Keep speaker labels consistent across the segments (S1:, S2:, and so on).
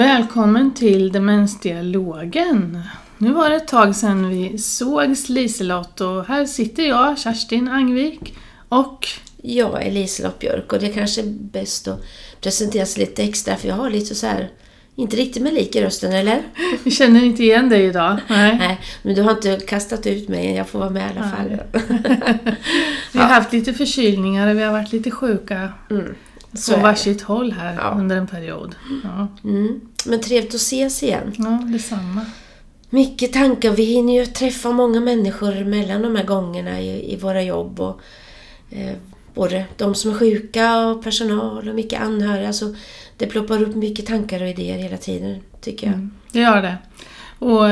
S1: Välkommen till Demensdialogen. Nu var det ett tag sedan vi sågs Liselott och här sitter jag, Kerstin Angvik och
S2: Jag är Liselott Björk och det är kanske är bäst att presentera sig lite extra för jag har lite så här, inte riktigt med lik i rösten eller?
S1: vi känner inte igen dig idag. Nej.
S2: Nej, men du har inte kastat ut mig, jag får vara med i alla fall.
S1: Vi har haft lite förkylningar och vi har varit lite sjuka
S2: Mm. Så är
S1: varsitt håll här
S2: Ja.
S1: under en period. Ja.
S2: Mm. Men trevligt att ses igen.
S1: ja detsamma.
S2: Mycket tankar, vi hinner ju träffa många människor mellan de här gångerna i, i våra jobb. Och, eh, både de som är sjuka och personal och mycket anhöriga. Så det ploppar upp mycket tankar och idéer hela tiden, tycker jag.
S1: Mm, det gör det. Och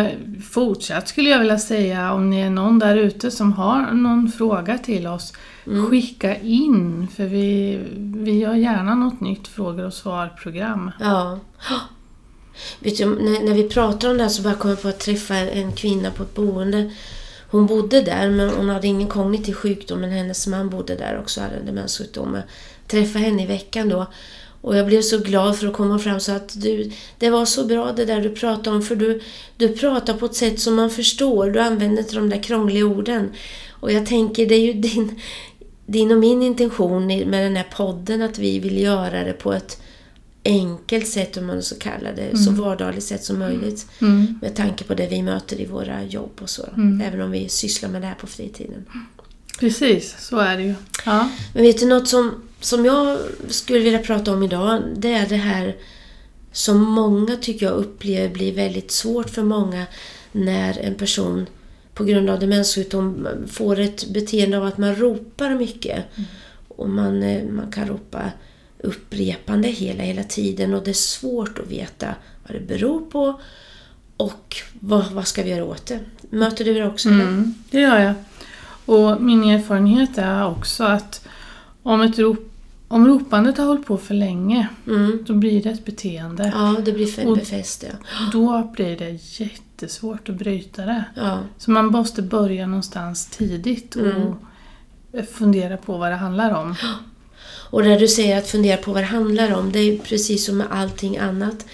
S1: fortsatt skulle jag vilja säga, om ni är någon där ute som har någon fråga till oss,
S2: Mm.
S1: skicka in för vi, vi gör gärna något nytt frågor och svar-program.
S2: Ja. Vet du, när, när vi pratar om det här så bara kom jag på att träffa en kvinna på ett boende. Hon bodde där men hon hade ingen kognitiv sjukdom men hennes man bodde där också hade en demenssjukdom. Jag träffade henne i veckan då och jag blev så glad för att komma fram så att du, det var så bra det där du pratade om för du, du pratar på ett sätt som man förstår. Du använder inte de där krångliga orden. Och jag tänker det är ju din, din och min intention med den här podden att vi vill göra det på ett enkelt sätt om man så kallar det, så vardagligt sätt som möjligt.
S1: Mm.
S2: Med tanke på det vi möter i våra jobb och så.
S1: Mm.
S2: Även om vi sysslar med det här på fritiden.
S1: Precis, så är det ju. Ja.
S2: Men vet du något som, som jag skulle vilja prata om idag? Det är det här som många tycker jag upplever blir väldigt svårt för många när en person på grund av demenssjukdom får ett beteende av att man ropar mycket. Och man, eh, man kan ropa upprepande hela, hela tiden och det är svårt att veta vad det beror på och vad, vad ska vi göra åt det? Möter du det också?
S1: Mm, det gör jag. Och min erfarenhet är också att om, ett rop, om ropandet har hållit på för länge,
S2: Mm.
S1: då blir det ett beteende.
S2: Ja, det blir befäst. Ja.
S1: Då blir det jättesvårt att bryta det.
S2: Ja.
S1: Så man måste börja någonstans tidigt och
S2: Mm.
S1: fundera på vad det handlar om.
S2: Och när du säger att fundera på vad det handlar om, det är precis som med allting annat.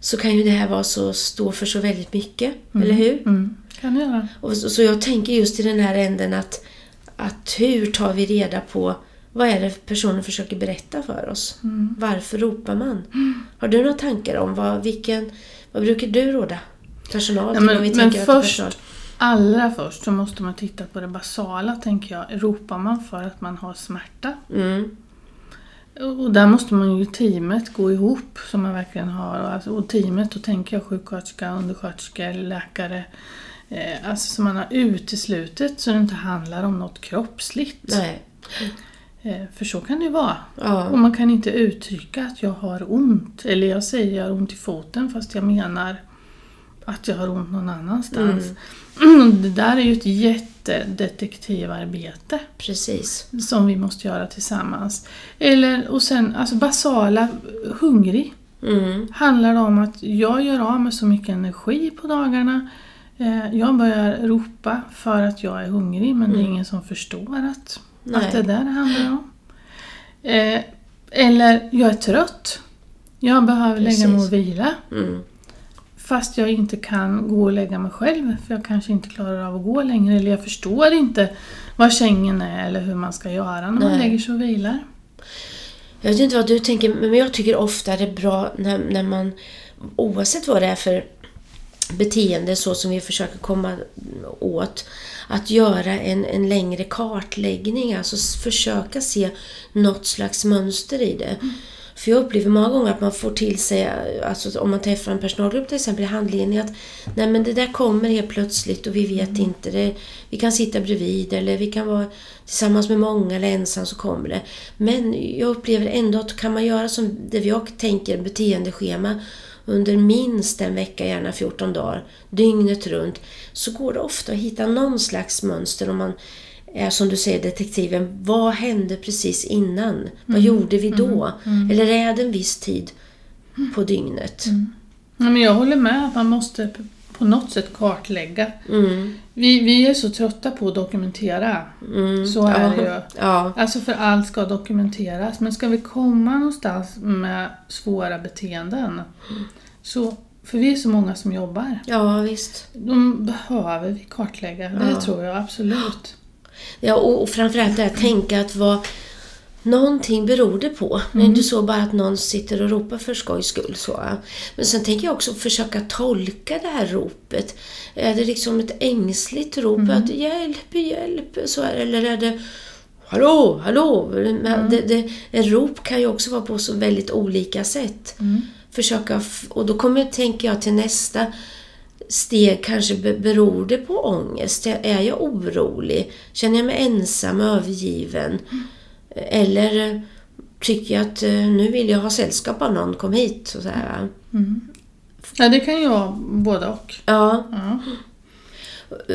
S2: Så kan ju det här vara så, stå för så väldigt mycket, eller hur?
S1: Mm, kan göra.
S2: Och så, så jag tänker just i den här änden att, att hur tar vi reda på vad är det personen försöker berätta för oss?
S1: Mm.
S2: Varför ropar man? Har du några tankar om vad, vilken, vad brukar du råda personal
S1: Ja,
S2: till
S1: men-
S2: om vi
S1: men först-? Allra först så måste man titta på det basala, tänker jag. Ropar man för att man har smärta?
S2: Mm,
S1: Och där måste man ju teamet gå ihop som man verkligen har. Alltså, och teamet, då tänker jag sjuksköterska, undersköterska, läkare. Eh, alltså så man har uteslutit så det inte handlar om något kroppsligt.
S2: nej.
S1: Eh, för så kan det ju vara.
S2: Ja.
S1: Och man kan inte uttrycka att jag har ont. Eller jag säger jag har ont i foten fast jag menar att jag har ont någon annanstans. Det där är ju ett jättedetektivarbete
S2: Precis.
S1: som vi måste göra tillsammans. Eller, och sen alltså basala, hungrig.
S2: Mm,
S1: Handlar det om att jag gör av med så mycket energi på dagarna. Eh, jag börjar ropa för att jag är hungrig men det är ingen som förstår att, att
S2: Nej.
S1: det är där det handlar om. Eh, eller jag är trött. Jag behöver lägga mig och
S2: Precis.
S1: vila.
S2: mm,
S1: Fast jag inte kan gå och lägga mig själv för jag kanske inte klarar av att gå längre eller jag förstår inte vad sängen är eller hur man ska göra när man
S2: Nej.
S1: lägger sig och vilar.
S2: Jag vet inte vad du tänker, men jag tycker ofta det är bra när, när man, oavsett vad det är för beteende så som vi försöker komma åt, att göra en, en längre kartläggning, alltså försöka se något slags mönster i det. För jag upplever många gånger att man får till sig, alltså om man träffar en personalgrupp till exempel i handledning, att nej men det där kommer helt plötsligt och vi vet inte. Det, vi kan sitta bredvid eller vi kan vara tillsammans med många eller ensam så kommer det. Men jag upplever ändå att kan man göra som det jag tänker beteendeschema under minst en vecka, gärna 14 dagar, dygnet runt, så går det ofta att hitta någon slags mönster om man är som du säger detektiven. Vad hände precis innan? Vad gjorde vi då? Eller är det en viss tid på dygnet?
S1: Ja, men jag håller med man måste på något sätt kartlägga.
S2: Mm.
S1: Vi, vi är så trötta på att dokumentera.
S2: Mm.
S1: Så är
S2: ja.
S1: det ju.
S2: Ja.
S1: Alltså för allt ska dokumenteras. Men ska vi komma någonstans med svåra beteenden Så, för vi är så många som jobbar.
S2: Ja, visst.
S1: De behöver vi kartlägga, det
S2: Ja.
S1: tror jag absolut.
S2: Ja, och, och framförallt det här tänka att vad någonting beror det på. Det är inte så bara att någon sitter och ropar för skojs skull. Så. Men sen tänker jag också försöka tolka det här ropet. Är det liksom ett ängsligt rop? Att hjälp, hjälp, så här, eller är det Hallå, hallå! Men det, det, en rop kan ju också vara på så väldigt olika sätt. Försöka, f- och då kommer, tänker jag till nästa steg, kanske be- beror det på ångest? Är jag orolig? Känner jag mig ensam, övergiven? Eller eh, tycker jag att eh, nu vill jag ha sällskap av någon, kom hit. Och så här.
S1: Ja, det kan ju vara både och.
S2: Ja,
S1: Ja.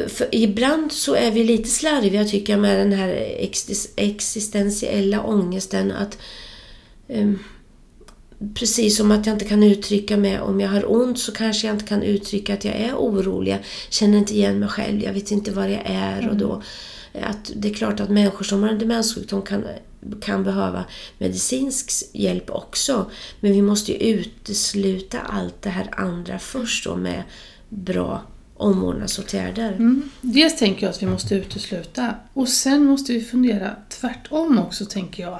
S2: för ibland så är vi lite slarviga tycker jag med den här exis- existentiella ångesten. att ehm, Precis som att jag inte kan uttrycka mig om jag har ont så kanske jag inte kan uttrycka att jag är orolig. Jag känner inte igen mig själv, jag vet inte var jag är. Och då, att det är klart att människor som har en demenssjukdom kan, kan behöva medicinsk hjälp också. Men vi måste ju utesluta allt det här andra först då med bra omvårdnadsåtgärder.
S1: Mm. Dels tänker jag att vi måste utesluta och sen måste vi fundera tvärtom också tänker jag.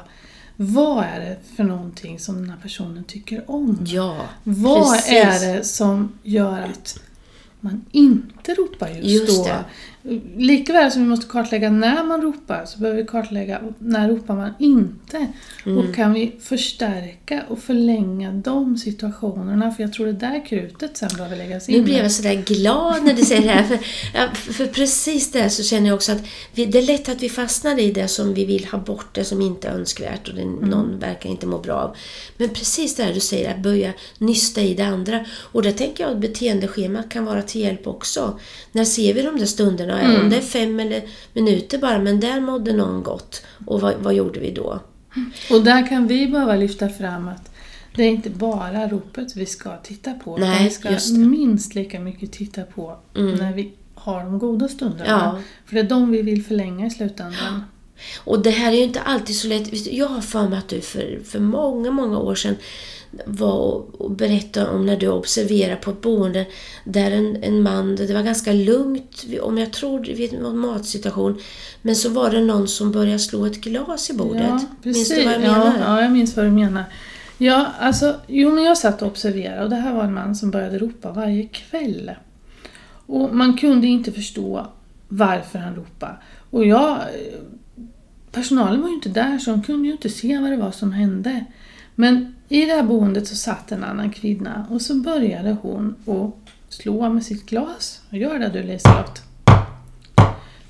S1: Vad är det för någonting som den här personen tycker om?
S2: Ja,
S1: Vad
S2: precis.
S1: är det som gör att man inte ropar just,
S2: Just
S1: då?
S2: det.
S1: Likaväl som vi måste kartlägga när man ropar så behöver vi kartlägga när ropar man inte.
S2: Mm.
S1: Och kan vi förstärka och förlänga de situationerna? För jag tror det där krutet sen behöver läggas in.
S2: Nu blev jag sådär glad när du säger det här. För, för precis det så känner jag också att vi, det är lätt att vi fastnar i det som vi vill ha bort, det som inte är önskvärt och det någon verkar inte må bra av. Men precis det här du säger, att börja nysta i det andra. Och där tänker jag att beteendeschemat kan vara till hjälp också. När ser vi de där stunderna? Om det är fem eller minuter bara, men där mådde någon gott. Och vad, vad gjorde vi då?
S1: Och där kan vi behöva lyfta fram att det är inte bara ropet vi ska titta på.
S2: Nej,
S1: vi ska minst lika mycket titta på när vi har de goda stunderna.
S2: Ja.
S1: För det är de vi vill förlänga i slutändan.
S2: Och det här är ju inte alltid så lätt. Jag har för mig att du för, för många, många år sedan var och- och berättade om när du observerade på ett boende där en, en man, det var ganska lugnt, om jag tror vid en matsituation, men så var det någon som började slå ett glas i bordet.
S1: Ja,
S2: Minns
S1: precis.
S2: du vad jag
S1: ja,
S2: menar?
S1: ja, jag minns vad du menar. Ja, alltså, jo men jag satt och observerade och det här var en man som började ropa varje kväll. Och man kunde inte förstå varför han ropade. Och jag, personalen var ju inte där så de kunde ju inte se vad det var som hände. Men i det här boendet så satt en annan kvinna och så började hon att slå med sitt glas. Och gör det du Liselott.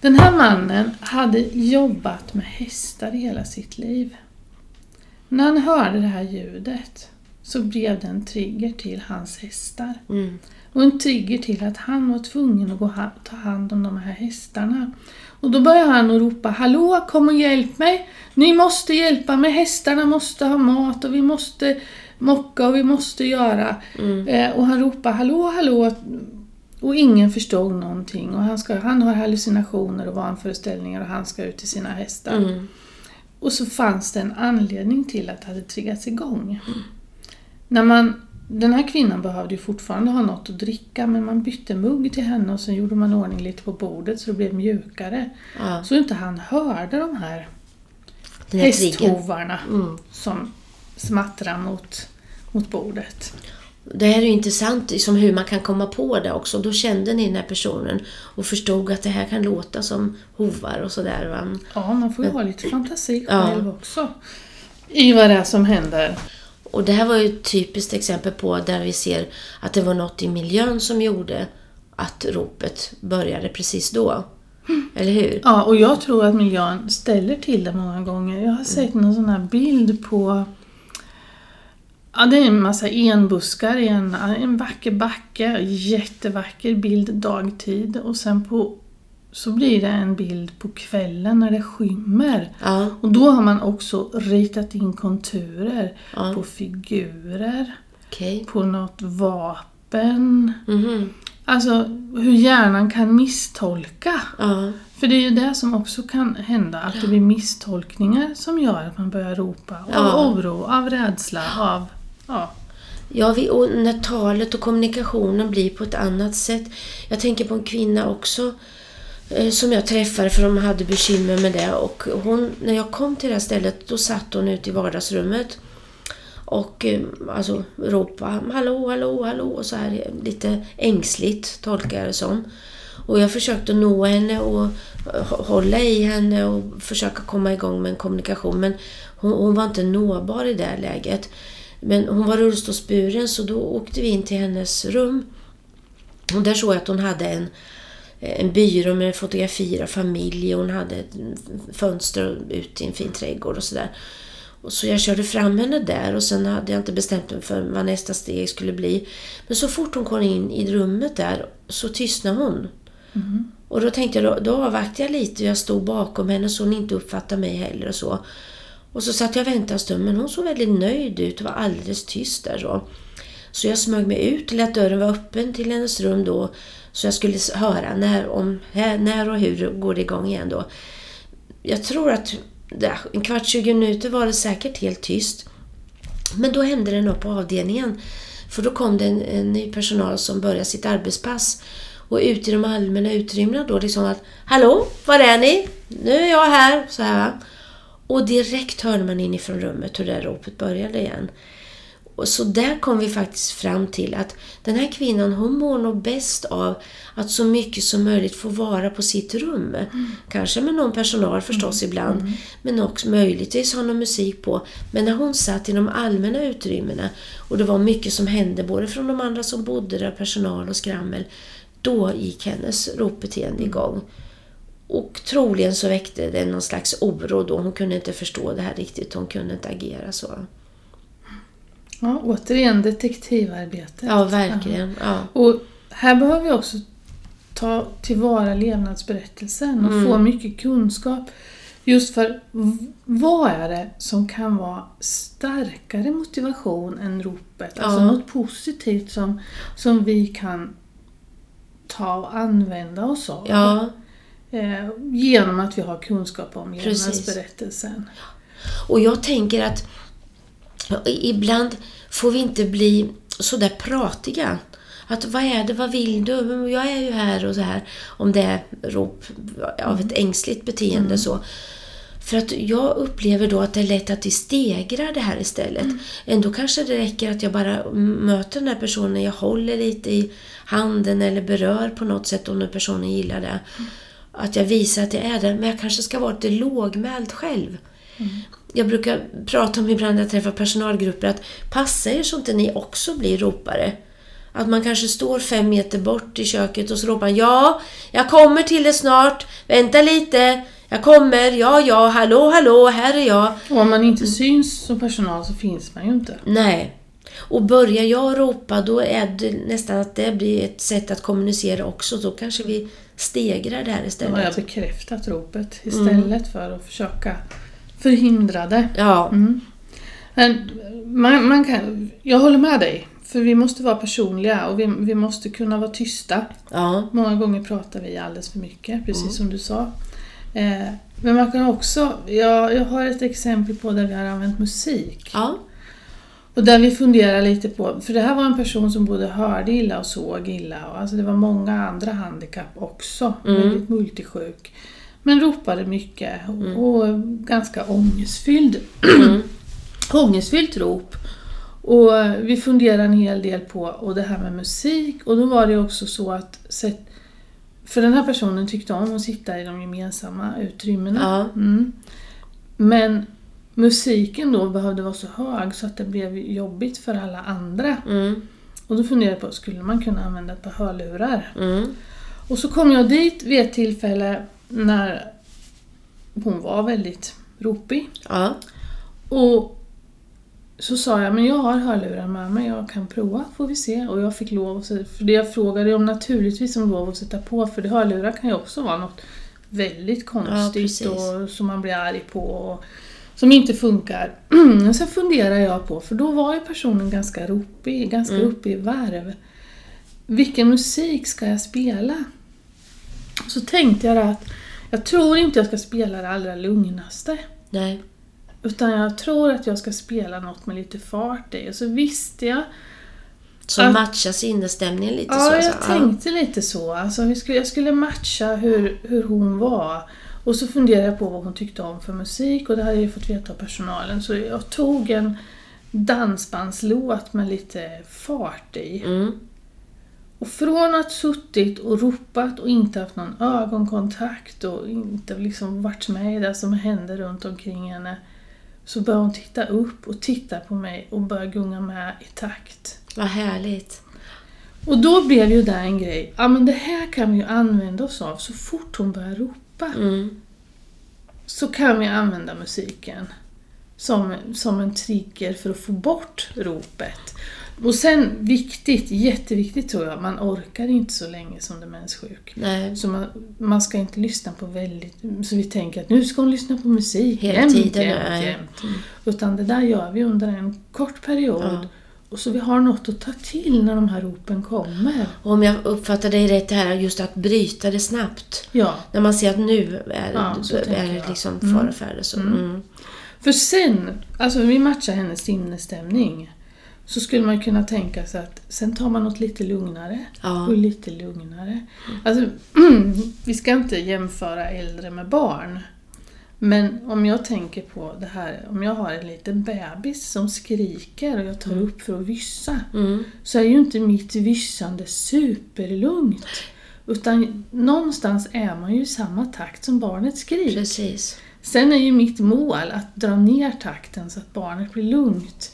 S1: Den här mannen hade jobbat med hästar i hela sitt liv. När han hörde det här ljudet så blev det en trigger till hans hästar.
S2: Mm.
S1: Och en trigger till att han var tvungen att gå ha- ta hand om de här hästarna. Och då började han att ropa Hallå, kom och hjälp mig! Ni måste hjälpa mig, hästarna måste ha mat och vi måste mocka och vi måste göra.
S2: Mm.
S1: Eh, och han ropade Hallå, hallå! Och ingen förstod någonting. Och han, ska, han har hallucinationer och vanföreställningar och han ska ut till sina hästar.
S2: Mm.
S1: Och så fanns det en anledning till att det hade triggats igång. När man, den här kvinnan behövde ju fortfarande ha något att dricka men man bytte mugg till henne och sen gjorde man ordning lite på bordet så det blev mjukare.
S2: Ja,
S1: Så inte han hörde de här
S2: den här triggern.
S1: hästhovarna
S2: Mm.
S1: som smattrar mot, mot bordet.
S2: Det här är ju intressant liksom hur man kan komma på det också. Då kände ni den här personen och förstod att det här kan låta som hovar och sådär.
S1: Ja, man får ju ha lite fantasi
S2: Ja.
S1: själv också. I vad det är som händer.
S2: Och det här var ju ett typiskt exempel på där vi ser att det var något i miljön som gjorde att ropet började precis då. Eller hur?
S1: Ja, och jag tror att miljön ställer till det många gånger. Jag har sett någon sån här bild på... Ja, det är en massa enbuskar i en, en vacker backe. Jättevacker bild dagtid. Och sen på, så blir det en bild på kvällen när det skymmer.
S2: Ja,
S1: Och då har man också ritat in konturer
S2: Ja.
S1: på figurer,
S2: okej.
S1: på något vapen.
S2: Mhm.
S1: Alltså hur hjärnan kan misstolka.
S2: Ja,
S1: För det är ju det som också kan hända, att det blir misstolkningar som gör att man börjar ropa. Av oro, av rädsla, av... Ja.
S2: Ja, vi, och när talet och kommunikationen blir på ett annat sätt. Jag tänker på en kvinna också Eh, som jag träffade för de hade bekymmer med det. Och hon, när jag kom till det här stället då satt hon ute i vardagsrummet och eh, alltså ropade hallå, hallå, hallå och så här lite ängsligt tolkar jag det som. Och jag försökte nå henne och eh, hålla i henne och försöka komma igång med en kommunikation men hon, hon var inte nåbar i det läget. Men hon var rullstolsburen så då åkte vi in till hennes rum. Och där såg jag att hon hade en, en byrå med fotografier av familj. Hon hade ett fönster ut i en fin trädgård och sådär. Så jag körde fram henne där och sen hade jag inte bestämt mig för vad nästa steg skulle bli. Men så fort hon kom in i rummet där så tystnade hon. Mm. Och då tänkte jag, då, då avvaktade jag lite och jag stod bakom henne så hon inte uppfattade mig heller och så. Och så satt jag och väntade en stund men hon såg väldigt nöjd ut och var alldeles tyst där så. Så jag smög mig ut, lät dörren vara öppen till hennes rum då så jag skulle höra när, om, när och hur går det igång igen då. Jag tror att en kvart, 20 minuter var det säkert helt tyst. Men då hände det något på avdelningen. För då kom det en, en ny personal som började sitt arbetspass. Och ut i de allmänna utrymmena då liksom att Hallå, var är ni? Nu är jag här. Så här och direkt hörde man inifrån rummet hur det där ropet började igen. Och så där kom vi faktiskt fram till att den här kvinnan hon mår nog bäst av att så mycket som möjligt få vara på sitt rum. Mm. Kanske med någon personal förstås mm. ibland, mm. men också möjligtvis ha någon musik på. Men när hon satt i de allmänna utrymmena och det var mycket som hände både från de andra som bodde där, personal och skrammel, då gick hennes ropbeteende mm. igång. Och troligen så väckte det någon slags oro då. Hon kunde inte förstå det här riktigt. Hon kunde inte agera så.
S1: Ja, återigen detektivarbete.
S2: Ja, verkligen. Ja.
S1: Och här behöver vi också ta tillvara levnadsberättelsen och mm. få mycket kunskap. Just för vad är det som kan vara starkare motivation än ropet? Ja. Alltså något positivt som, som vi kan ta och använda oss av.
S2: Ja.
S1: Eh, genom att vi har kunskap om levnadsberättelsen.
S2: Och jag tänker att ibland får vi inte bli sådär pratiga. Att vad är det, vad vill du? Jag är ju här och så här. Om det är rop av ett ängsligt beteende mm. så. För att jag upplever då att det är lätt att vi stegrar det här istället. Mm. Ändå kanske det räcker att jag bara möter den här personen, jag håller lite i handen eller berör på något sätt om den personen gillar det. Mm att jag visar att jag är där, men jag kanske ska vara lite lågmäld själv. Mm. Jag brukar prata om ibland när jag träffar personalgrupper att passa er så inte ni också blir ropare. Att man kanske står fem meter bort i köket och så ropar Ja, jag kommer till det snart. Vänta lite. Jag kommer. Ja, ja, hallå, hallå, här är jag.
S1: Och om man inte syns som personal så finns man ju inte.
S2: Nej. Och börjar jag ropa då är det nästan att det blir ett sätt att kommunicera också. Då kanske vi stegrar det här istället.
S1: Då har jag bekräftat ropet istället mm. för att försöka förhindra det.
S2: Ja. Mm.
S1: Men man, man, kan, jag håller med dig. För vi måste vara personliga och vi, vi måste kunna vara tysta.
S2: Ja.
S1: Många gånger pratar vi alldeles för mycket, precis mm. som du sa. Eh, men man kan också, jag, jag har ett exempel på där vi har använt musik.
S2: Ja.
S1: Och där vi funderar lite på, för det här var en person som både hörde illa och såg illa. Och alltså det var många andra handikapp också, mm. väldigt multisjuk. Men ropade mycket mm. och ganska ångestfylld. Mm. ångestfyllt rop. Och vi funderar en hel del på och det här med musik och då var det också så att för den här personen tyckte om att sitta i de gemensamma utrymmena.
S2: Ja.
S1: Mm. Men musiken då behövde vara så hög så att det blev jobbigt för alla andra.
S2: Mm.
S1: Och då funderade jag på, skulle man kunna använda ett par hörlurar?
S2: Mm.
S1: Och så kom jag dit vid ett tillfälle när hon var väldigt ropig.
S2: Ja.
S1: Och så sa jag, men jag har hörlurar med mig, jag kan prova får vi se. Och jag fick lov för det jag frågade om naturligtvis om lov att sätta på, för det hörlurar kan ju också vara något väldigt konstigt ja, och som man blir arg på. Och, som inte funkar. Sen funderar jag på, för då var ju personen ganska ropig, ganska mm. uppe i varv. Vilken musik ska jag spela? Så tänkte jag att jag tror inte jag ska spela det allra lugnaste.
S2: Nej.
S1: Utan jag tror att jag ska spela något med lite fart i. Och så visste jag
S2: Som
S1: Att-
S2: matchar sinnesstämningen lite
S1: Ja,
S2: så.
S1: jag
S2: så.
S1: tänkte lite så. Alltså, jag skulle matcha hur, hur hon var. Och så funderade jag på vad hon tyckte om för musik och det hade jag fått veta av personalen. Så jag tog en dansbandslåt med lite fart i.
S2: Mm.
S1: Och från att suttit och ropat och inte haft någon ögonkontakt och inte liksom varit med i det som hände runt omkring henne så började hon titta upp och titta på mig och börja gunga med i takt.
S2: Vad härligt.
S1: Och då blev ju det en grej. Ja men det här kan vi ju använda oss av så fort hon börjar ropa.
S2: Mm.
S1: Så kan vi använda musiken som, som en trigger för att få bort ropet. Och sen viktigt, jätteviktigt tror jag, man orkar inte så länge som demenssjuk.
S2: Nej.
S1: Så man, man ska inte lyssna på väldigt... Så vi tänker att nu ska hon lyssna på musik
S2: Hela
S1: jämt,
S2: tiden,
S1: jämt, jämt. Utan det där gör vi under en kort period.
S2: Ja.
S1: Och så vi har något att ta till när de här ropen kommer.
S2: Och om jag uppfattar dig rätt, det här just att bryta det snabbt.
S1: Ja,
S2: När man ser att nu är,
S1: Ja,
S2: är det liksom
S1: Mm.
S2: fara och färde. Så. Mm.
S1: För sen, alltså vi matchar hennes sinnesstämning. Så skulle man kunna tänka sig att sen tar man något lite lugnare
S2: Ja.
S1: och lite lugnare. Alltså, vi ska inte jämföra äldre med barn. Men om jag tänker på det här, om jag har en liten bebis som skriker och jag tar upp för att vyssa.
S2: Mm.
S1: Så är ju inte mitt vyssande superlugnt. Utan någonstans är man ju i samma takt som barnet skriker.
S2: Precis.
S1: Sen är ju mitt mål att dra ner takten så att barnet blir lugnt.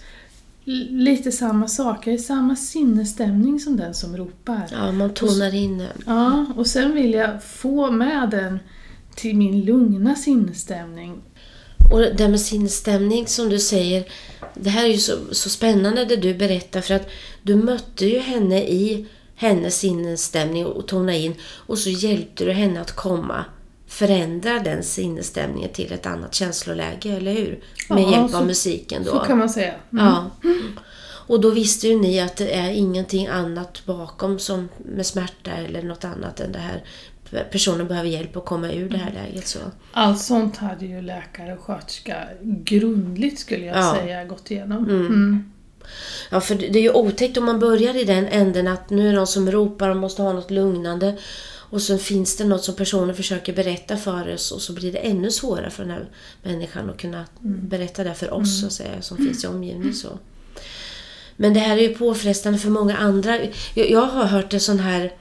S1: Lite samma sak, jag är i samma sinnesstämning som den som ropar.
S2: Ja, man tonar in det.
S1: Ja, och sen vill jag få med den till min lugna sinnesstämning.
S2: Och det med sinnesstämning som du säger, det här är ju så, så spännande det du berättar för att du mötte ju henne i hennes sinnesstämning och tona in och så hjälpte du henne att komma förändra den sinnesstämningen till ett annat känsloläge, eller hur? Med
S1: Ja,
S2: hjälp
S1: så-
S2: av musiken då.
S1: Så kan man säga. Mm.
S2: Ja. Och då visste ju ni att det är ingenting annat bakom som med smärta eller något annat än det här. Personen behöver hjälp att komma ur det här läget. Så.
S1: Allt sånt hade ju läkare och sköterska grundligt skulle jag
S2: Ja.
S1: säga gått igenom. Mm.
S2: Ja, för det är ju otäckt om man börjar i den änden att nu är det någon som ropar och måste ha något lugnande. Och så finns det något som personen försöker berätta för oss och så blir det ännu svårare för den här människan att kunna berätta det för oss så att säga, som finns i omgivningen. Så. Men det här är ju påfrestande för många andra. Jag, jag har hört en sån här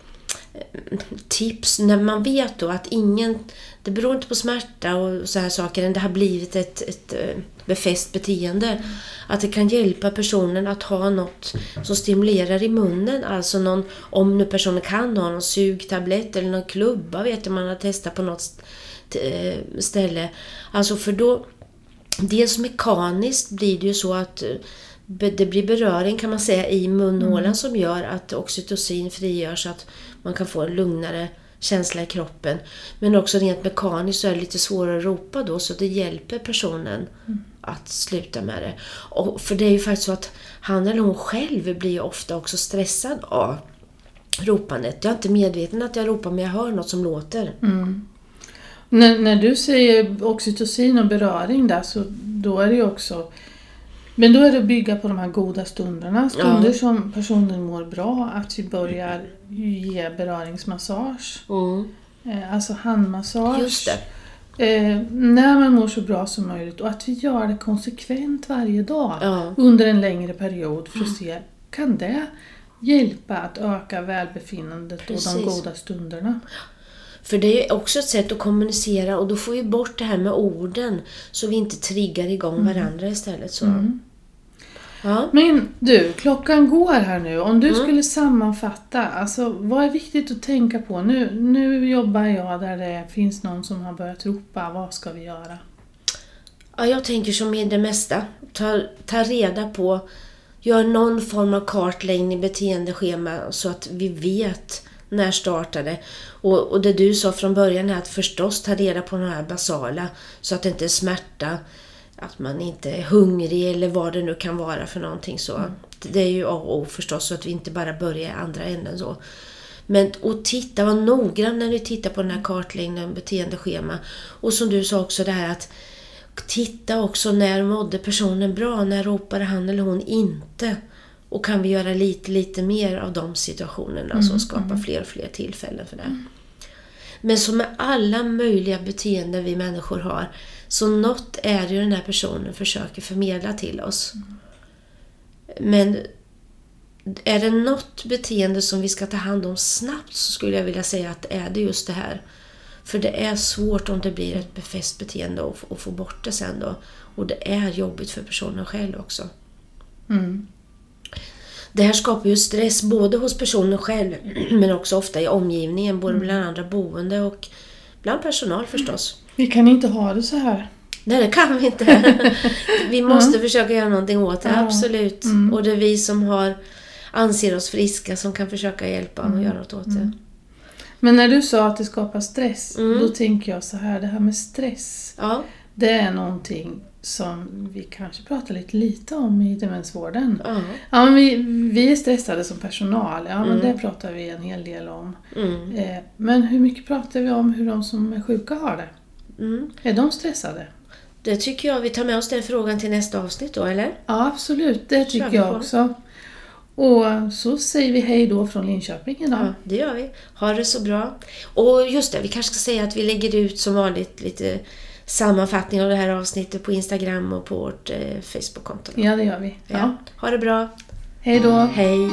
S2: tips när man vet då att ingen, det beror inte på smärta och så här saker, det har blivit ett, ett eh, befäst beteende. Att det kan hjälpa personen att ha något som stimulerar i munnen, alltså någon, om nu personen kan ha någon sugtablett eller någon klubba vet jag man har testat på något eh, ställe. Alltså för då, dels mekaniskt blir det ju så att eh, det blir beröring kan man säga i munhålan som gör att oxytocin frigörs att man kan få en lugnare känsla i kroppen. Men också rent mekaniskt så är det lite svårare att ropa då så det hjälper personen att sluta med det. Och för det är ju faktiskt så att han eller hon själv blir ofta också stressad av ropandet. Jag är inte medveten att jag ropar men jag hör något som låter.
S1: När, när du säger oxytocin och beröring där så då är det ju också men då är det att bygga på de här goda stunderna, stunder
S2: Ja.
S1: som personen mår bra, att vi börjar ge beröringsmassage,
S2: Mm.
S1: eh, alltså handmassage. Eh, när man mår så bra som möjligt och att vi gör det konsekvent varje dag
S2: Ja.
S1: under en längre period för att se, kan det hjälpa att öka välbefinnandet och de
S2: Precis.
S1: goda stunderna?
S2: För det är också ett sätt att kommunicera och då får vi bort det här med orden så vi inte triggar igång varandra istället. Så. Ja.
S1: Men du, klockan går här nu. Om du
S2: Mm.
S1: skulle sammanfatta, alltså vad är viktigt att tänka på? Nu, nu jobbar jag där det finns någon som har börjat ropa, vad ska vi göra?
S2: Ja, jag tänker som med det mesta. Ta, ta reda på, gör någon form av kartläggning, beteendeschema så att vi vet när startade. Och, och det du sa från början är att förstås ta reda på de här basala så att det inte är smärta, att man inte är hungrig eller vad det nu kan vara för någonting så. Det är ju A och O förstås så att vi inte bara börjar i andra änden så. Men och titta, var noggrann när du tittar på den här kartläggningen, beteendeschema. Och som du sa också det här att titta också när mådde personen bra, när ropade han eller hon inte? Och kan vi göra lite, lite mer av de situationerna
S1: Mm,
S2: så skapa fler och fler tillfällen för det. Men som med alla möjliga beteenden vi människor har, så något är det ju den här personen försöker förmedla till oss. Men är det något beteende som vi ska ta hand om snabbt så skulle jag vilja säga att är det just det här. För det är svårt om det blir ett befäst beteende och, och få bort det sen då. Och det är jobbigt för personen själv också.
S1: Mm.
S2: Det här skapar ju stress både hos personen själv men också ofta i omgivningen, både bland andra boende och bland personal förstås.
S1: Vi kan inte ha det så här.
S2: Nej, det kan vi inte. Vi måste försöka göra någonting åt det,
S1: Ja.
S2: absolut. Och det är vi som har, anser oss friska som kan försöka hjälpa och göra något åt det.
S1: Men när du sa att det skapar stress,
S2: Mm.
S1: då tänker jag så här, det här med stress.
S2: Ja,
S1: Det är någonting som vi kanske pratar lite lite om i demensvården.
S2: ja.
S1: Ja, men vi, vi är stressade som personal, ja men
S2: Mm.
S1: det pratar vi en hel del om.
S2: Mm.
S1: Eh, men hur mycket pratar vi om hur de som är sjuka har det?
S2: Mm.
S1: Är de stressade?
S2: Det tycker jag. Vi tar med oss den frågan till nästa avsnitt då, eller?
S1: Ja, absolut. Det tycker jag också. Och så säger vi hej då från Linköping idag.
S2: Ja, det gör vi. Ha det så bra. Och just det, vi kanske ska säga att vi lägger ut som vanligt lite sammanfattning av det här avsnittet på Instagram och på vårt eh, Facebook-konto.
S1: Ja, det gör vi. Ja.
S2: Ja. Ha det bra.
S1: Hej då!
S2: Hej!